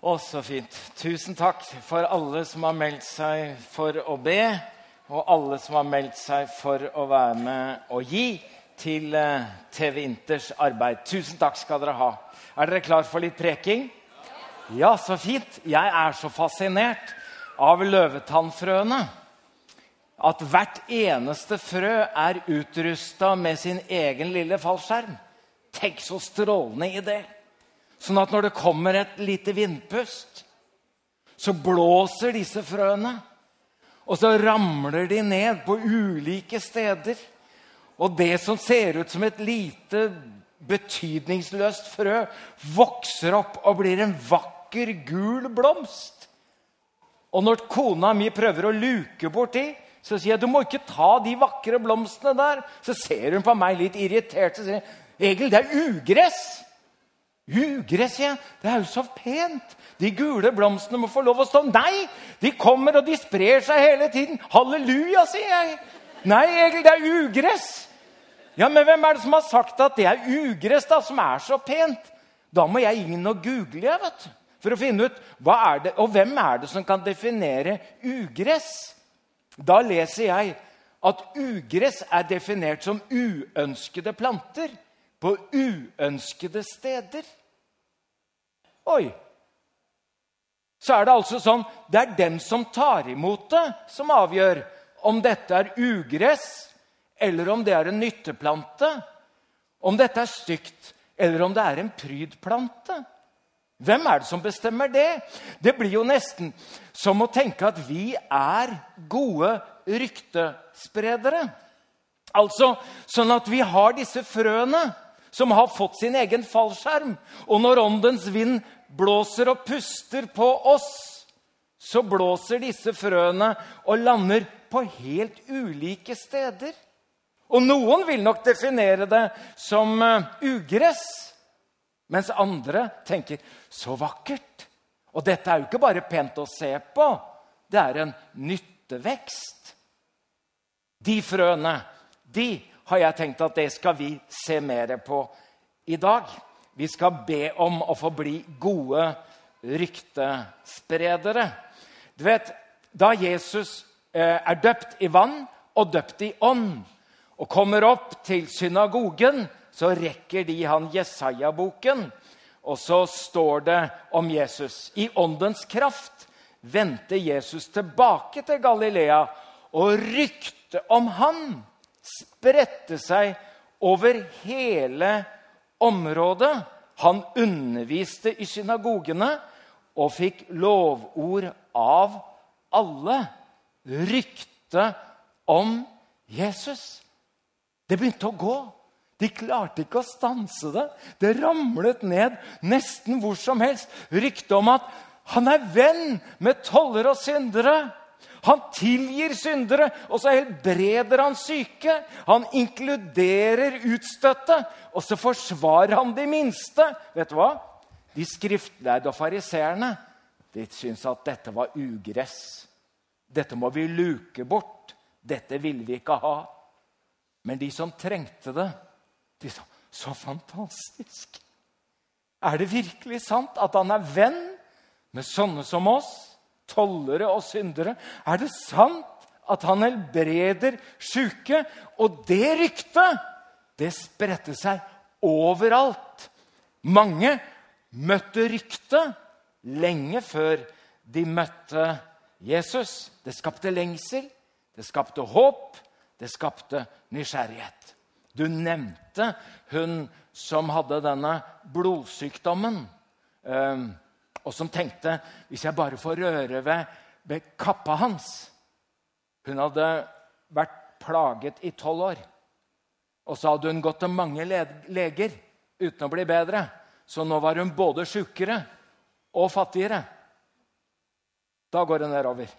Å, så fint. Tusen takk for alle som har meldt seg for å be, og alle som har meldt seg for å være med og gi til eh, TV Inters arbeid. Tusen takk skal dere ha. Er dere klar for litt preking? Ja, så fint. Jeg er så fascinert av løvetannfrøene. At hvert eneste frø er utrusta med sin egen lille fallskjerm. Tenk så strålende idé! Sånn at når det kommer et lite vindpust, så blåser disse frøene. Og så ramler de ned på ulike steder. Og det som ser ut som et lite, betydningsløst frø, vokser opp og blir en vakker, gul blomst. Og når kona mi prøver å luke borti, så sier jeg du må ikke ta de vakre blomstene der. Så ser hun på meg litt irritert og sier Egil, det er ugress. Ugress, ja. Det er jo så pent. De gule blomstene må få lov å stå. Nei, de kommer og de sprer seg hele tiden. Halleluja, sier jeg. Nei, Egil, det er ugress. Ja, Men hvem er det som har sagt at det er ugress, da, som er så pent? Da må jeg inn og google jeg, vet du, for å finne ut hva er det, og hvem er det som kan definere ugress. Da leser jeg at ugress er definert som uønskede planter på uønskede steder. Oi! Så er det altså sånn det er dem som tar imot det, som avgjør om dette er ugress, eller om det er en nytteplante. Om dette er stygt, eller om det er en prydplante. Hvem er det som bestemmer det? Det blir jo nesten som å tenke at vi er gode ryktespredere. Altså sånn at vi har disse frøene som har fått sin egen fallskjerm. Og når åndens vind blåser og puster på oss, så blåser disse frøene og lander på helt ulike steder. Og noen vil nok definere det som uh, ugress, mens andre tenker så vakkert. Og dette er jo ikke bare pent å se på, det er en nyttevekst. De frøene, de har jeg tenkt at det skal vi se mer på i dag. Vi skal be om å få bli gode ryktespredere. Du vet, Da Jesus eh, er døpt i vann og døpt i ånd og kommer opp til synagogen, så rekker de han Jesaja-boken. Og så står det om Jesus. I åndens kraft vendte Jesus tilbake til Galilea, og ryktet om han spredte seg over hele området. Han underviste i synagogene og fikk lovord av alle. Ryktet om Jesus. Det begynte å gå. De klarte ikke å stanse det. Det ramlet ned nesten hvor som helst. Ryktet om at han er venn med toller og syndere. Han tilgir syndere, og så helbreder han syke. Han inkluderer utstøtte, og så forsvarer han de minste. Vet du hva? De skriftlærde og fariseerne de syntes at dette var ugress. Dette må vi luke bort. Dette vil vi ikke ha. Men de som trengte det, de sa så fantastisk. Er det virkelig sant at han er venn med sånne som oss? Tollere og syndere. Er det sant at han helbreder syke? Og det ryktet, det spredte seg overalt. Mange møtte ryktet lenge før de møtte Jesus. Det skapte lengsel, det skapte håp, det skapte nysgjerrighet. Du nevnte hun som hadde denne blodsykdommen. Um, og som tenkte hvis jeg bare får røre ved, ved kappa hans Hun hadde vært plaget i tolv år. Og så hadde hun gått til mange leger uten å bli bedre. Så nå var hun både sjukere og fattigere. Da går hun nedover.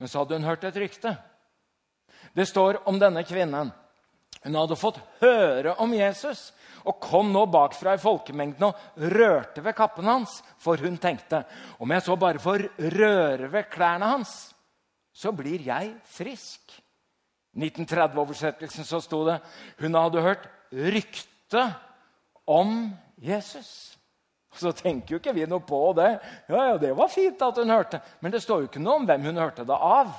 Men så hadde hun hørt et rykte. Det står om denne kvinnen. Hun hadde fått høre om Jesus og kom nå bakfra i folkemengden og rørte ved kappen hans. For hun tenkte om jeg så bare får røre ved klærne hans, så blir jeg frisk. I 1930-oversettelsen så sto det hun hadde hørt rykte om Jesus. Så tenker jo ikke vi noe på det. Ja, ja, det var fint at hun hørte. Men det står jo ikke noe om hvem hun hørte det av.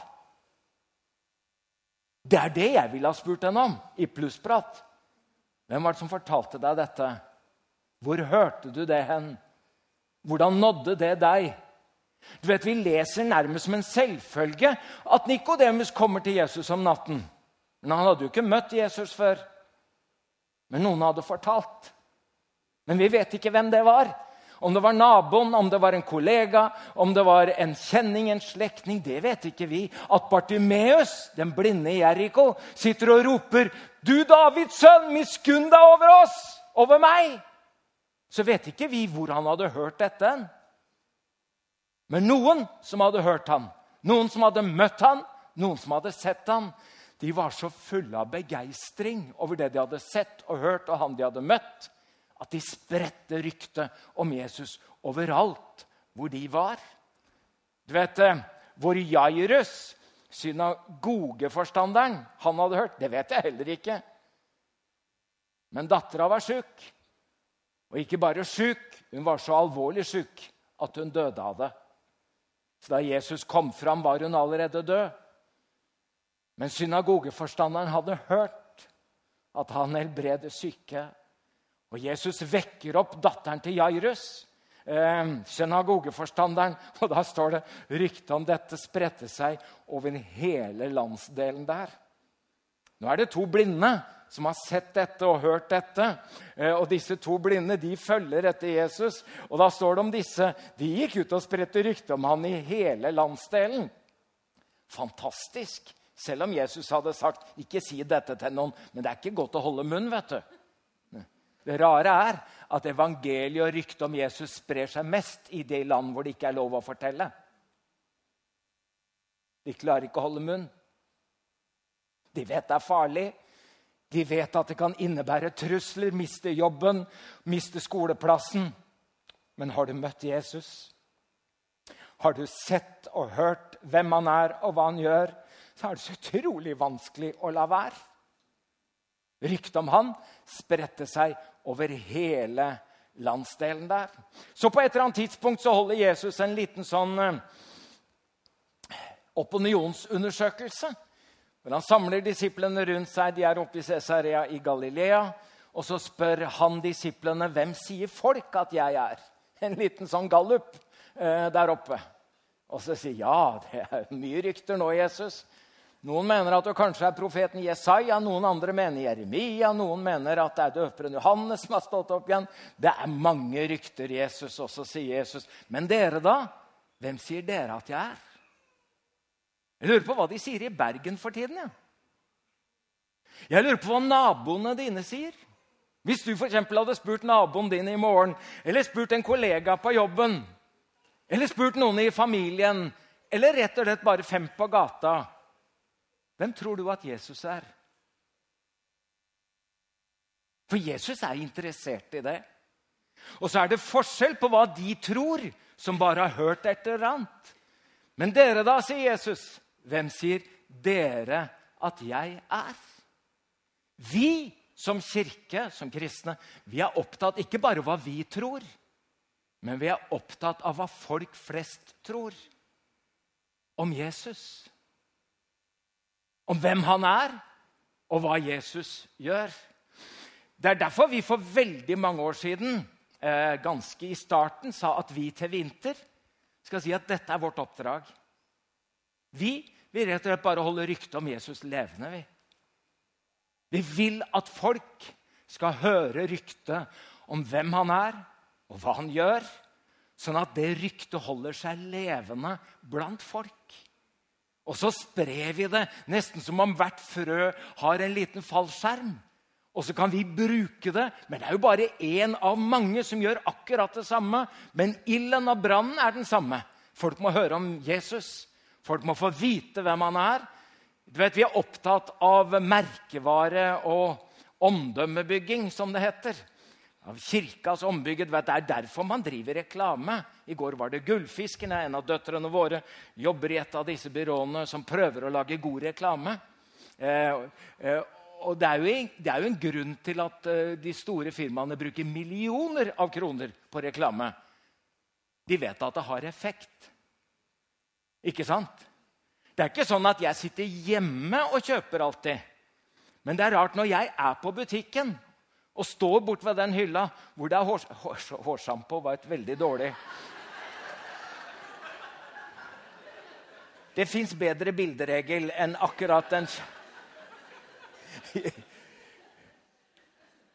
Det er det jeg ville ha spurt henne om i plussprat. Hvem var det som fortalte deg dette? Hvor hørte du det hen? Hvordan nådde det deg? Du vet, Vi leser nærmest som en selvfølge at Nikodemus kommer til Jesus om natten. Men han hadde jo ikke møtt Jesus før. Men noen hadde fortalt. Men vi vet ikke hvem det var. Om det var naboen, om det var en kollega, om det var en kjenning, en slektning, det vet ikke vi. At Bartimeus, den blinde i Jeriko, sitter og roper 'Du Davids sønn, miskunn deg over oss! Over meg!' Så vet ikke vi hvor han hadde hørt dette. Men noen som hadde hørt han, noen som hadde møtt han, noen som hadde sett han, de var så fulle av begeistring over det de hadde sett og hørt, og han de hadde møtt, at de spredte ryktet om Jesus overalt hvor de var. Du vet eh, hvor Jairus, synagogeforstanderen, han hadde hørt? Det vet jeg heller ikke. Men dattera var sjuk. Og ikke bare sjuk, hun var så alvorlig sjuk at hun døde av det. Så da Jesus kom fram, var hun allerede død. Men synagogeforstanderen hadde hørt at han helbreder syke og Jesus vekker opp datteren til Jairus, eh, synagogeforstanderen. Og da står det ryktet om dette spredte seg over hele landsdelen der. Nå er det to blinde som har sett dette og hørt dette. Eh, og disse to blinde de følger etter Jesus. Og da står det om disse De gikk ut og spredte rykte om han i hele landsdelen. Fantastisk. Selv om Jesus hadde sagt 'ikke si dette til noen'. Men det er ikke godt å holde munn. vet du. Det rare er at evangeliet og ryktet om Jesus sprer seg mest i de land hvor det ikke er lov å fortelle. De klarer ikke å holde munn. De vet det er farlig. De vet at det kan innebære trusler, miste jobben, miste skoleplassen. Men har du møtt Jesus? Har du sett og hørt hvem han er, og hva han gjør? Så er det så utrolig vanskelig å la være. Ryktet om han spredte seg over hele landsdelen der. Så på et eller annet tidspunkt så holder Jesus en liten sånn eh, opinionsundersøkelse. Hvor han samler disiplene rundt seg. De er oppe i Cesarea i Galilea. Og så spør han disiplene hvem sier folk at jeg er. En liten sånn gallup eh, der oppe. Og så sier ja, det er mye rykter nå, Jesus. Noen mener at det kanskje er profeten Jesaja, noen andre mener Jeremia, noen mener at det er døperen Johannes som har stått opp igjen. Det er mange rykter, Jesus også, sier Jesus. Men dere, da? Hvem sier dere at jeg er? Jeg lurer på hva de sier i Bergen for tiden. Ja. Jeg lurer på hva naboene dine sier. Hvis du for hadde spurt naboen din i morgen, eller spurt en kollega på jobben, eller spurt noen i familien, eller rett og slett bare fem på gata hvem tror du at Jesus er? For Jesus er interessert i det. Og så er det forskjell på hva de tror, som bare har hørt et eller annet. Men dere, da, sier Jesus. Hvem sier dere at jeg er? Vi som kirke, som kristne, vi er opptatt ikke bare hva vi tror, men vi er opptatt av hva folk flest tror om Jesus om hvem han er, og hva Jesus gjør. Det er derfor vi for veldig mange år siden, eh, ganske i starten, sa at vi til vinter skal si at dette er vårt oppdrag. Vi vil rett og slett bare holde ryktet om Jesus levende. Vi. vi vil at folk skal høre ryktet om hvem han er, og hva han gjør, sånn at det ryktet holder seg levende blant folk. Og så sprer vi det nesten som om hvert frø har en liten fallskjerm. Og så kan vi bruke det, men det er jo bare én av mange som gjør akkurat det samme. Men ilden og brannen er den samme. Folk må høre om Jesus. Folk må få vite hvem han er. Du vet, Vi er opptatt av merkevare og omdømmebygging, som det heter. Av kirkas ombygget. Det er derfor man driver reklame. I går var det Gullfisken. En av døtrene våre jobber i et av disse byråene som prøver å lage god reklame. Eh, eh, og det er, jo, det er, jo, en grunn til at eh, de store firmaene bruker millioner av kroner på reklame. De vet at det har effekt. Ikke sant? Det er ikke sånn at jeg sitter hjemme og kjøper alltid. Men det er rart når jeg er på butikken og står bort ved den hylla hvor det er hår, hår, hårsjampo var et veldig dårlig Det fins bedre bilderegel enn akkurat den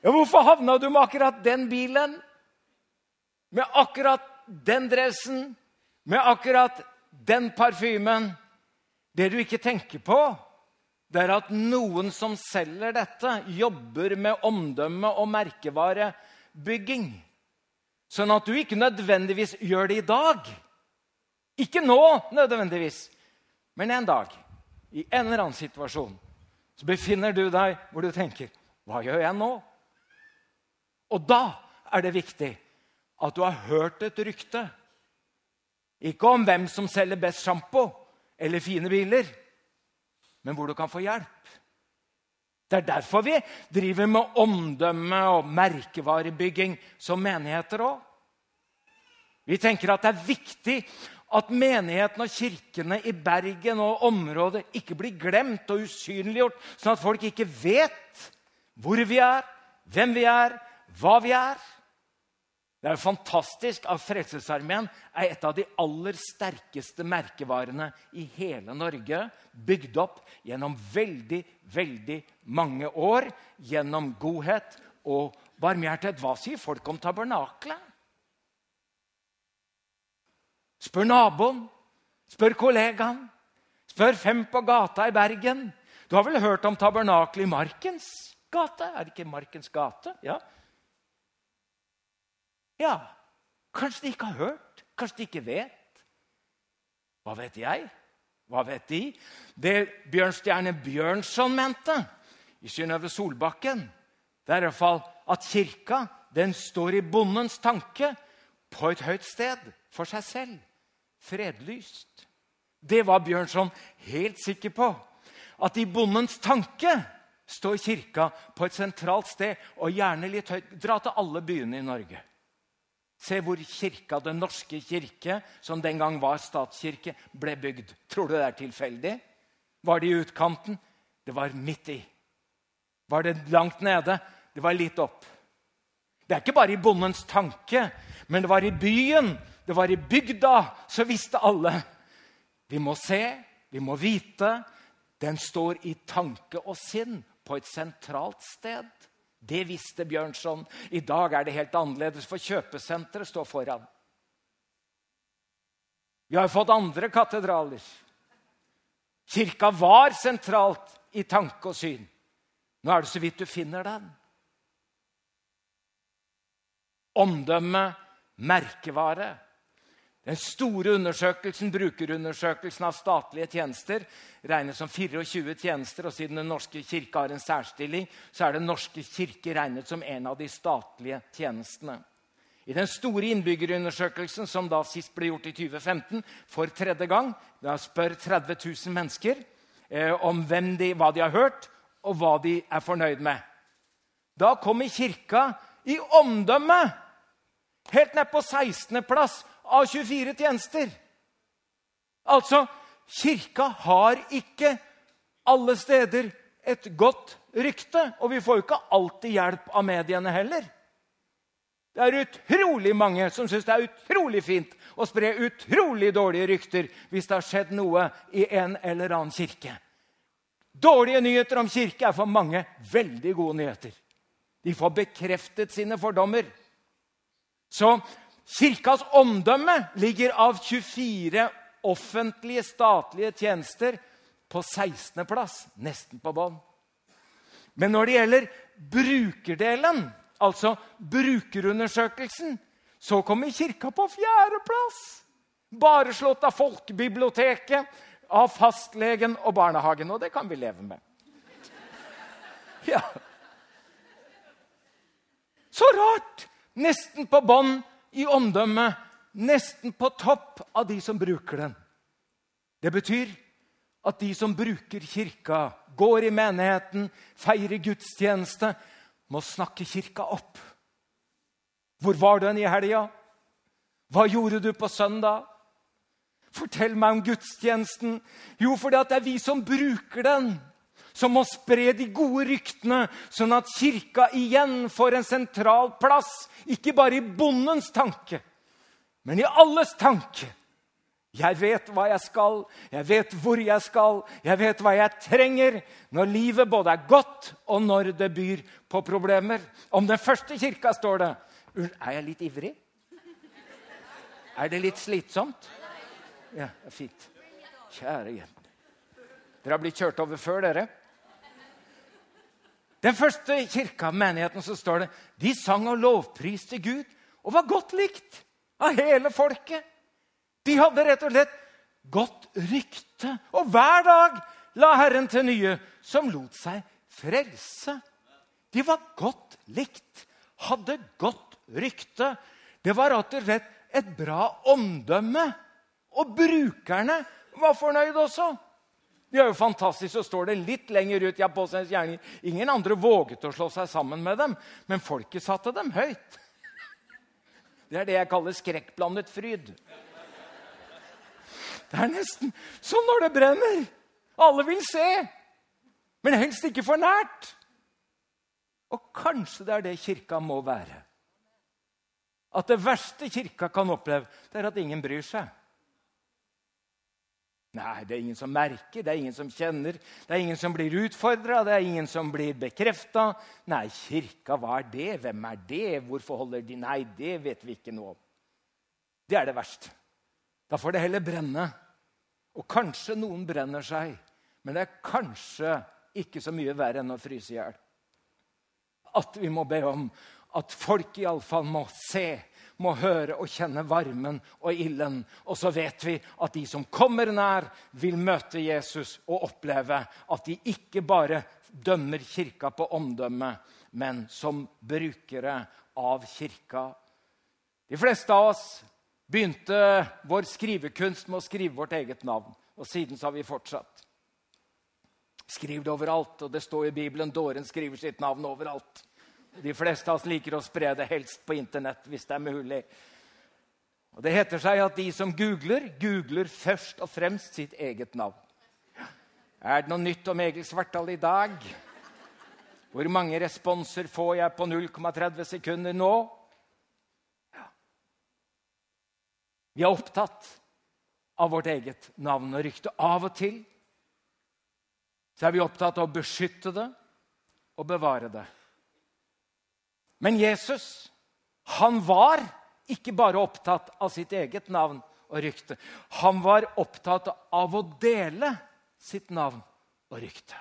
ja, Hvorfor havna du med akkurat den bilen? Med akkurat den dressen? Med akkurat den parfymen? Det du ikke tenker på, det er at noen som selger dette, jobber med omdømme og merkevarebygging. Sånn at du ikke nødvendigvis gjør det i dag. Ikke nå nødvendigvis, men en dag. I en eller annen situasjon så befinner du deg hvor du tenker Hva gjør jeg nå? Og da er det viktig at du har hørt et rykte. Ikke om hvem som selger best sjampo eller fine biler, men hvor du kan få hjelp. Det er derfor vi driver med omdømme og merkevarebygging som menigheter òg. Vi tenker at det er viktig at menigheten og kirkene i Bergen og området ikke blir glemt og usynliggjort, sånn at folk ikke vet hvor vi er, hvem vi er, hva vi er. Det er jo fantastisk at Frelsesarmeen er et av de aller sterkeste merkevarene i hele Norge. Bygd opp gjennom veldig, veldig mange år. Gjennom godhet og barmhjertighet. Hva sier folk om tabernaklet? Spør naboen. Spør kollegaen. Spør fem på gata i Bergen. Du har vel hørt om tabernakelet i Markens gate? Er det ikke Markens gate? Ja. Ja. Kanskje de ikke har hørt? Kanskje de ikke vet? Hva vet jeg? Hva vet de? Det Bjørnstjerne Bjørnson mente i Synnøve Solbakken, det er i hvert fall at kirka den står i bondens tanke på et høyt sted for seg selv fredlyst. Det var Bjørnson helt sikker på. At i bondens tanke står kirka på et sentralt sted, og gjerne litt høyt. Dra til alle byene i Norge. Se hvor kirka, Den norske kirke, som den gang var statskirke, ble bygd. Tror du det er tilfeldig? Var det i utkanten? Det var midt i. Var det langt nede? Det var litt opp. Det er ikke bare i bondens tanke, men det var i byen det var i bygda, så visste alle. Vi må se, vi må vite. Den står i tanke og sinn på et sentralt sted. Det visste Bjørnson. I dag er det helt annerledes, for kjøpesenteret står foran. Vi har fått andre katedraler. Kirka var sentralt i tanke og syn. Nå er det så vidt du finner den. Omdømme, merkevare. Den store undersøkelsen, brukerundersøkelsen av statlige tjenester regnes som 24 tjenester. og Siden Den norske kirke har en særstilling, så er Den norske kirke regnet som en av de statlige tjenestene. I den store innbyggerundersøkelsen som da sist ble gjort i 2015, for tredje gang, da spør 30 000 mennesker eh, om de, hva de har hørt, og hva de er fornøyd med. Da kommer Kirka i omdømme helt ned på 16. av 24 tjenester. Altså, kirka har ikke alle steder et godt rykte. Og vi får jo ikke alltid hjelp av mediene heller. Det er utrolig mange som syns det er utrolig fint å spre utrolig dårlige rykter hvis det har skjedd noe i en eller annen kirke. Dårlige nyheter om kirke er for mange veldig gode nyheter. De får bekreftet sine fordommer. Så Kirkas omdømme ligger av 24 offentlige statlige tjenester på 16.-plass, nesten på bånn. Men når det gjelder brukerdelen, altså brukerundersøkelsen, så kommer Kirka på fjerdeplass. Bare slått av folkebiblioteket, av fastlegen og barnehagen. Og det kan vi leve med. Ja. Så rart! Nesten på bånn i omdømme, Nesten på topp av de som bruker den. Det betyr at de som bruker kirka, går i menigheten, feirer gudstjeneste, må snakke kirka opp. Hvor var den i helga? Hva gjorde du på søndag? Fortell meg om gudstjenesten. Jo, fordi det er vi som bruker den, som må spre de gode ryktene, sånn at kirka igjen får en sentral plass. Ikke bare i bondens tanke, men i alles tanke. Jeg vet hva jeg skal, jeg vet hvor jeg skal, jeg vet hva jeg trenger når livet både er godt og når det byr på problemer. Om den første kirka står det Er jeg litt ivrig? Er det litt slitsomt? Ja, fint. Kjære hjem. Dere har blitt kjørt over før, dere. Den første kirka, menigheten, så står det de sang og lovpriste Gud og var godt likt av hele folket. De hadde rett og slett godt rykte. Og hver dag la Herren til nye som lot seg frelse. De var godt likt, hadde godt rykte. Det var rett og slett et bra omdømme. Og brukerne var fornøyd også. Det er jo fantastisk, Så står det litt lenger ut i gjerning. Ingen andre våget å slå seg sammen med dem, men folket satte dem høyt. Det er det jeg kaller skrekkblandet fryd. Det er nesten som når det brenner. Alle vil se, men helst ikke for nært. Og kanskje det er det kirka må være. At det verste kirka kan oppleve, det er at ingen bryr seg. Nei, det er ingen som merker, det er ingen som kjenner, det er ingen som blir utfordra, det er ingen som blir bekrefta. Nei, kirka, hva er det? Hvem er det? Hvorfor holder de Nei, det vet vi ikke noe om. Det er det verste. Da får det heller brenne. Og kanskje noen brenner seg, men det er kanskje ikke så mye verre enn å fryse i hjel. At vi må be om at folk iallfall må se, må høre og kjenne varmen og ilden. Og så vet vi at de som kommer nær, vil møte Jesus og oppleve at de ikke bare dømmer kirka på omdømme, men som brukere av kirka. De fleste av oss begynte vår skrivekunst med å skrive vårt eget navn. Og siden så har vi fortsatt. Skriv det overalt, og det står i Bibelen dåren skriver sitt navn overalt. De fleste av oss liker å spre det helst på Internett hvis det er mulig. Og Det heter seg at de som googler, googler først og fremst sitt eget navn. Er det noe nytt om Egil Svartdal i dag? Hvor mange responser får jeg på 0,30 sekunder nå? Vi er opptatt av vårt eget navn og rykte. Av og til så er vi opptatt av å beskytte det og bevare det. Men Jesus, han var ikke bare opptatt av sitt eget navn og rykte. Han var opptatt av å dele sitt navn og rykte.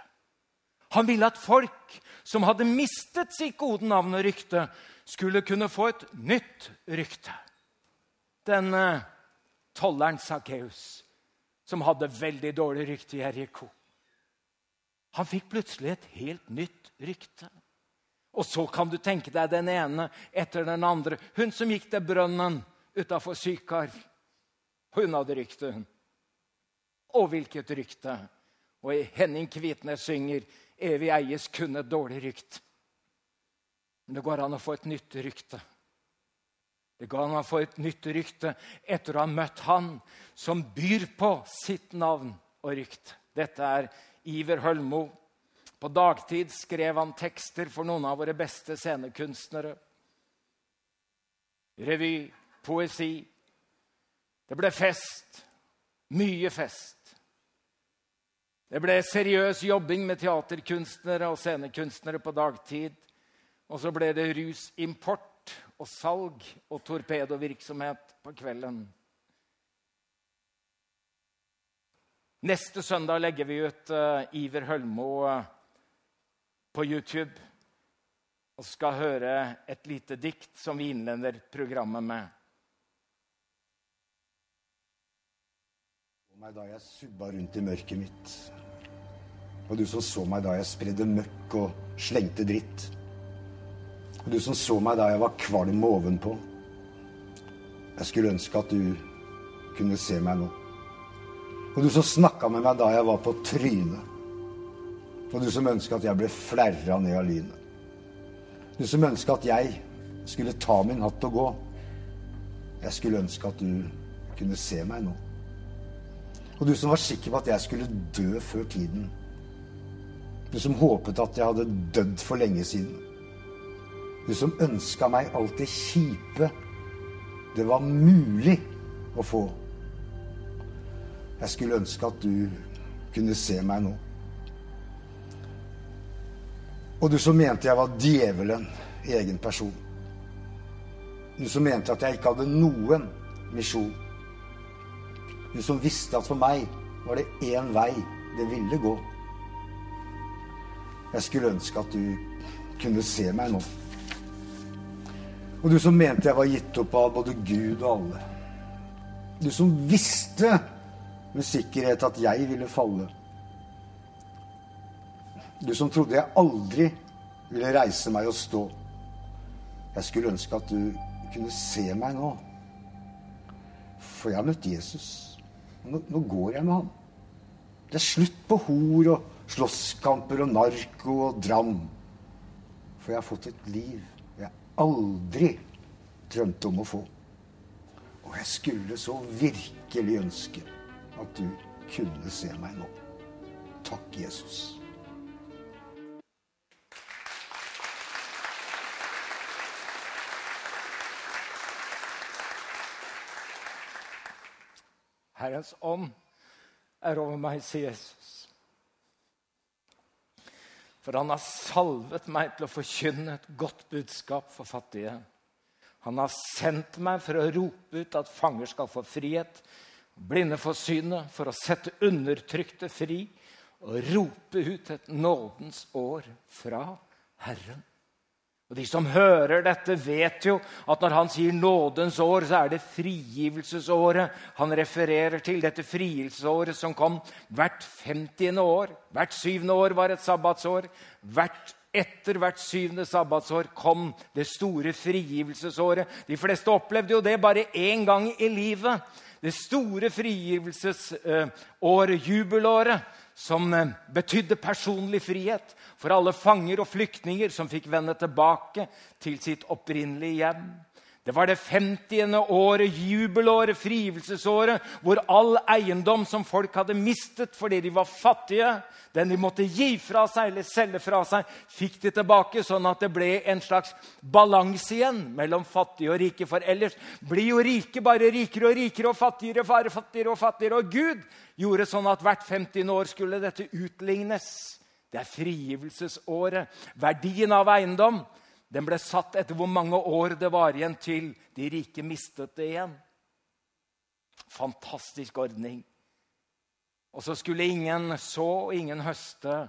Han ville at folk som hadde mistet sitt gode navn og rykte, skulle kunne få et nytt rykte den uh, tolleren Sakkeus, som hadde veldig dårlig rykte i Eriko. Han fikk plutselig et helt nytt rykte. Og så kan du tenke deg den ene etter den andre. Hun som gikk til brønnen utafor Sykar. Hun hadde rykte, hun. Og hvilket rykte! Og Henning Kvitnes synger 'Evig eies kun et dårlig rykt'. Men det går an å få et nytt rykte. Det går an å få et nytt rykte etter å ha møtt han som byr på sitt navn og rykt. Dette er Iver Hølmo. På dagtid skrev han tekster for noen av våre beste scenekunstnere. Revy, poesi. Det ble fest. Mye fest. Det ble seriøs jobbing med teaterkunstnere og scenekunstnere på dagtid. Og så ble det rusimport og salg og torpedovirksomhet på kvelden. Neste søndag legger vi ut uh, Iver Hølmo uh, på YouTube og skal høre et lite dikt som vi innleder programmet med. meg da jeg subba rundt i mørket mitt. Og du som så meg da jeg spredde møkk og slengte dritt. Og du som så meg da jeg var kvalm ovenpå. Jeg skulle ønske at du kunne se meg nå. Og du som snakka med meg da jeg var på trynet. Og du som ønska at jeg ble flerra ned av lynet. Du som ønska at jeg skulle ta min hatt og gå. Jeg skulle ønske at du kunne se meg nå. Og du som var sikker på at jeg skulle dø før tiden. Du som håpet at jeg hadde dødd for lenge siden. Du som ønska meg alt det kjipe det var mulig å få. Jeg skulle ønske at du kunne se meg nå. Og du som mente jeg var djevelen i egen person. Du som mente at jeg ikke hadde noen misjon. Du som visste at for meg var det én vei det ville gå. Jeg skulle ønske at du kunne se meg nå. Og du som mente jeg var gitt opp av både Gud og alle. Du som visste med sikkerhet at jeg ville falle. Du som trodde jeg aldri ville reise meg og stå. Jeg skulle ønske at du kunne se meg nå. For jeg har møtt Jesus. Nå, nå går jeg med ham. Det er slutt på hor og slåsskamper og narko og dram. For jeg har fått et liv jeg aldri drømte om å få. Og jeg skulle så virkelig ønske at du kunne se meg nå. Takk, Jesus. Herrens ånd er over meg, sier Jesus. For han har salvet meg til å forkynne et godt budskap for fattige. Han har sendt meg for å rope ut at fanger skal få frihet, blinde få synet, for å sette undertrykte fri og rope ut et nådens år fra Herren. Og De som hører dette, vet jo at når han sier nådens år, så er det frigivelsesåret han refererer til. Dette frigivelsesåret som kom hvert 50. år. Hvert syvende år var et sabbatsår. Hvert etter hvert syvende sabbatsår kom det store frigivelsesåret. De fleste opplevde jo det bare én gang i livet. Det store frigivelsesåret, jubelåret, som eh, betydde personlig frihet for alle fanger og flyktninger som fikk vende tilbake til sitt opprinnelige hjem. Det var det 50. året, jubelåret, frivelsesåret, hvor all eiendom som folk hadde mistet fordi de var fattige, den de måtte gi fra seg eller selge fra seg, fikk de tilbake, sånn at det ble en slags balanse igjen mellom fattige og rike. For ellers blir jo rike bare rikere og rikere og fattigere bare fattigere og fattigere. Og Gud gjorde sånn at hvert 50. år skulle dette utlignes. Det er frigivelsesåret. Verdien av eiendom den ble satt etter hvor mange år det var igjen til de rike mistet det igjen. Fantastisk ordning. Og så skulle ingen så og ingen høste,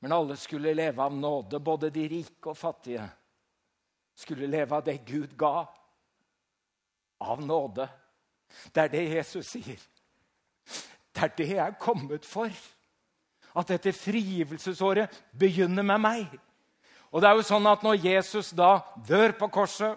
men alle skulle leve av nåde. Både de rike og fattige skulle leve av det Gud ga. Av nåde. Det er det Jesus sier. Det er det jeg er kommet for. At dette frigivelsesåret begynner med meg. Og det er jo sånn at Når Jesus da dør på korset,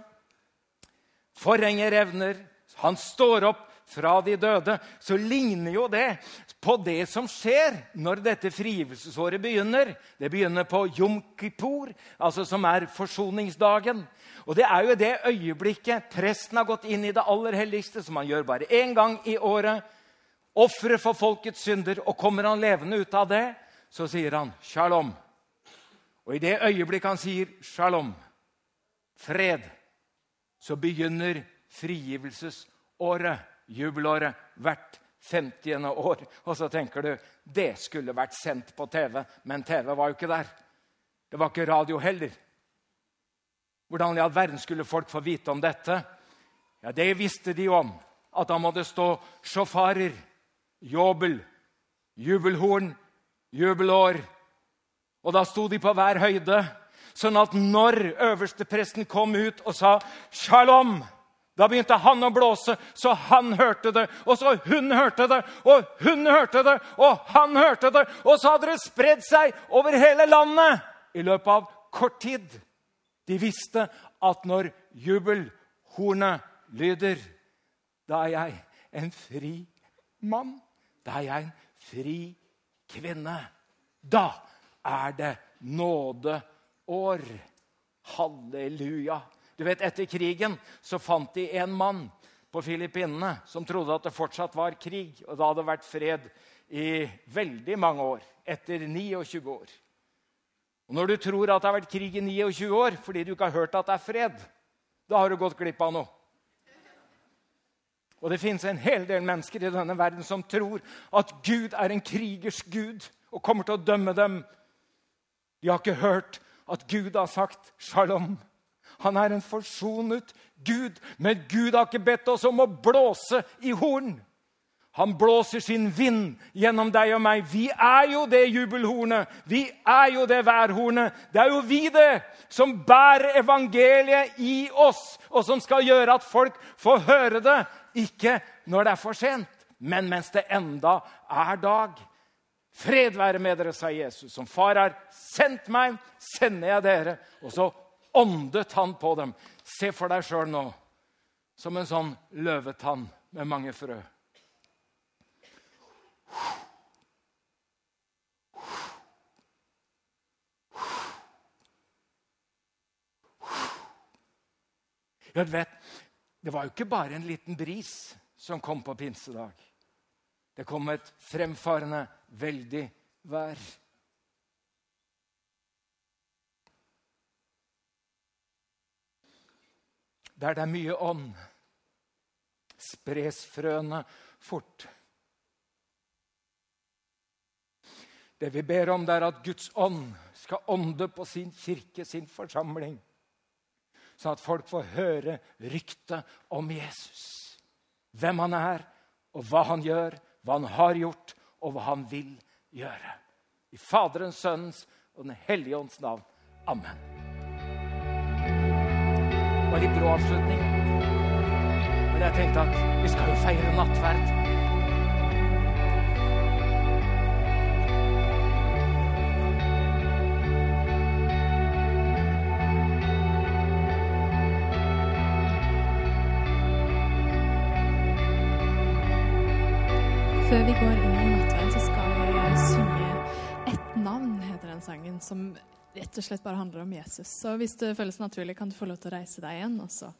forhenger revner, han står opp fra de døde, så ligner jo det på det som skjer når dette frigivelsesåret begynner. Det begynner på Jom Kippur, altså som er forsoningsdagen. Og Det er jo det øyeblikket presten har gått inn i det aller helligste, som han gjør bare én gang i året. Offeret for folkets synder. Og kommer han levende ut av det, så sier han shalom. Og i det øyeblikket han sier shalom, fred, så begynner frigivelsesåret, jubelåret, hvert 50. år. Og så tenker du det skulle vært sendt på TV, men TV var jo ikke der. Det var ikke radio heller. Hvordan i all verden skulle folk få vite om dette? Ja, Det visste de om. At da må det stå sjofarer, jobel, jubelhorn, jubelår og da sto de på hver høyde, sånn at når øverstepresten kom ut og sa 'shalom', Da begynte han å blåse, så han hørte det. Og så hun hørte det, og hun hørte det, og han hørte det. Og så hadde det spredd seg over hele landet i løpet av kort tid. De visste at når jubelhornet lyder, da er jeg en fri mann. Da er jeg en fri kvinne. Da er det nådeår. Halleluja. Du vet, Etter krigen så fant de en mann på Filippinene som trodde at det fortsatt var krig, og det hadde vært fred i veldig mange år. Etter 29 år. Og Når du tror at det har vært krig i 29 år fordi du ikke har hørt at det er fred, da har du gått glipp av noe. Og det fins en hel del mennesker i denne verden som tror at Gud er en krigers gud og kommer til å dømme dem. De har ikke hørt at Gud har sagt shalom. Han er en forsonet Gud, men Gud har ikke bedt oss om å blåse i horn. Han blåser sin vind gjennom deg og meg. Vi er jo det jubelhornet. Vi er jo det værhornet. Det er jo vi det som bærer evangeliet i oss, og som skal gjøre at folk får høre det. Ikke når det er for sent, men mens det enda er dag. Fred være med dere, sa Jesus. Som far har sendt meg, sender jeg dere. Og så åndet han på dem. Se for deg sjøl nå som en sånn løvetann med mange frø. Ja, du vet, Det var jo ikke bare en liten bris som kom på pinsedag. Det kom et fremfarende, veldig vær. Der det er mye ånd, spres frøene fort. Det vi ber om, det er at Guds ånd skal ånde på sin kirke, sin forsamling. Sånn at folk får høre ryktet om Jesus. Hvem han er, og hva han gjør, hva han har gjort, og hva han vil gjøre. I Faderens, Sønnens og Den hellige ånds navn. Amen. Det var litt brå avslutning. Men jeg tenkte at vi skal jo feire nattverd. Før vi går inn den sangen, som rett og slett bare handler om Jesus. Så hvis det føles naturlig, kan du få lov til å reise deg igjen. og så